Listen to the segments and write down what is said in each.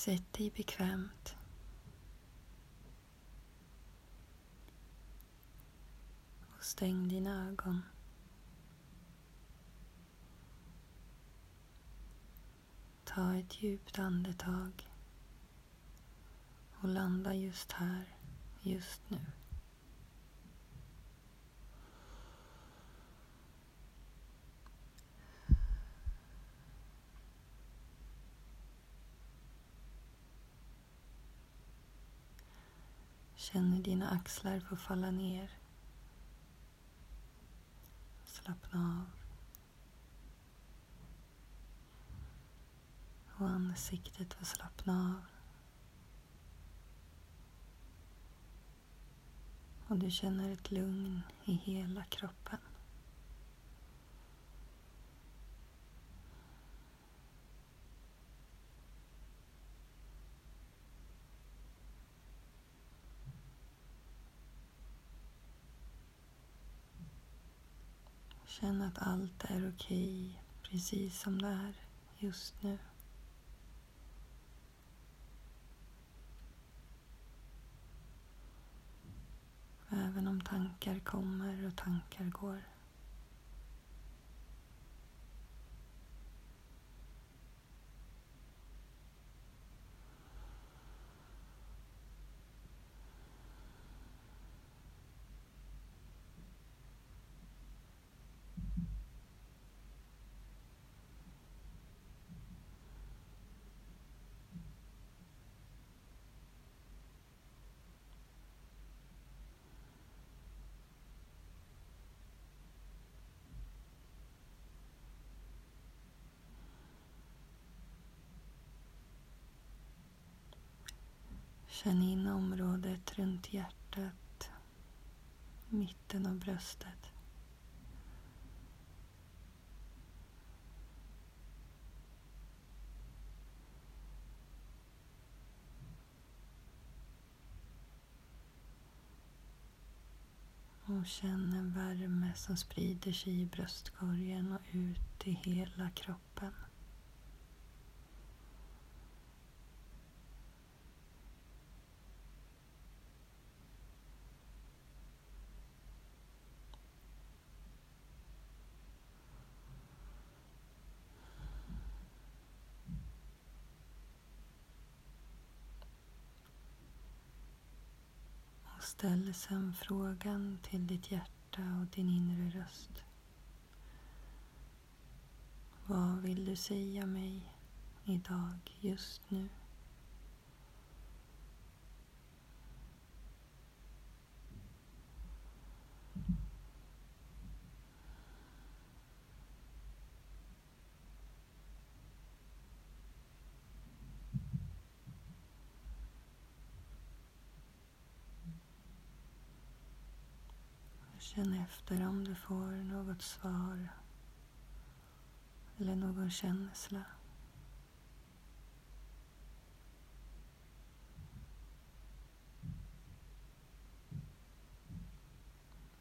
Sätt dig bekvämt. Och stäng dina ögon. Ta ett djupt andetag och landa just här, just nu. Känn hur dina axlar får falla ner. Slappna av. Och ansiktet får slappna av. Och du känner ett lugn i hela kroppen. Känn att allt är okej precis som det är just nu. Även om tankar kommer och tankar går. Känn in området runt hjärtat, mitten av bröstet. Och känn en värme som sprider sig i bröstkorgen och ut i hela kroppen. Ställ sen frågan till ditt hjärta och din inre röst. Vad vill du säga mig idag, just nu? Känn efter om du får något svar eller någon känsla.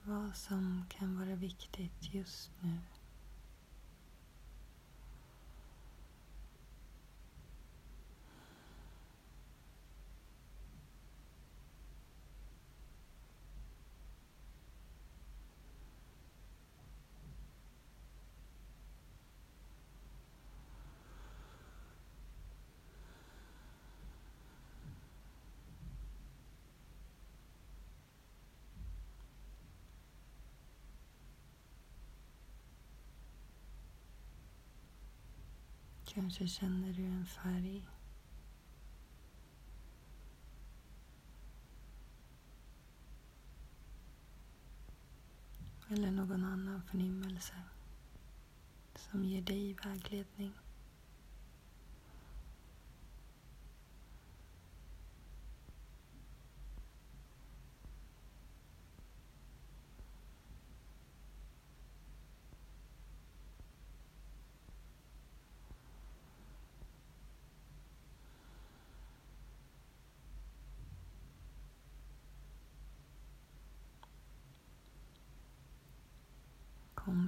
Vad som kan vara viktigt just nu. Kanske känner du en färg. Eller någon annan förnimmelse som ger dig vägledning.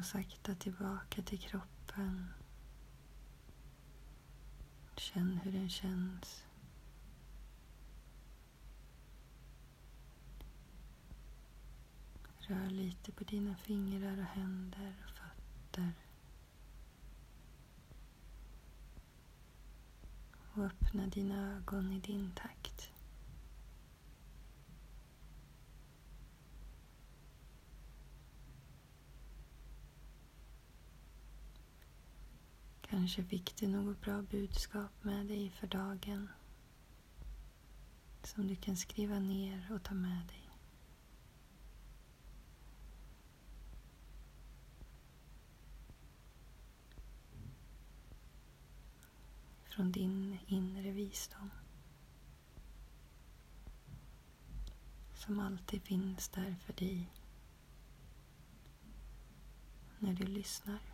sakta tillbaka till kroppen. Känn hur den känns. Rör lite på dina fingrar och händer och fötter. Och öppna dina ögon i din takt. Kanske fick du något bra budskap med dig för dagen som du kan skriva ner och ta med dig. Från din inre visdom. Som alltid finns där för dig när du lyssnar.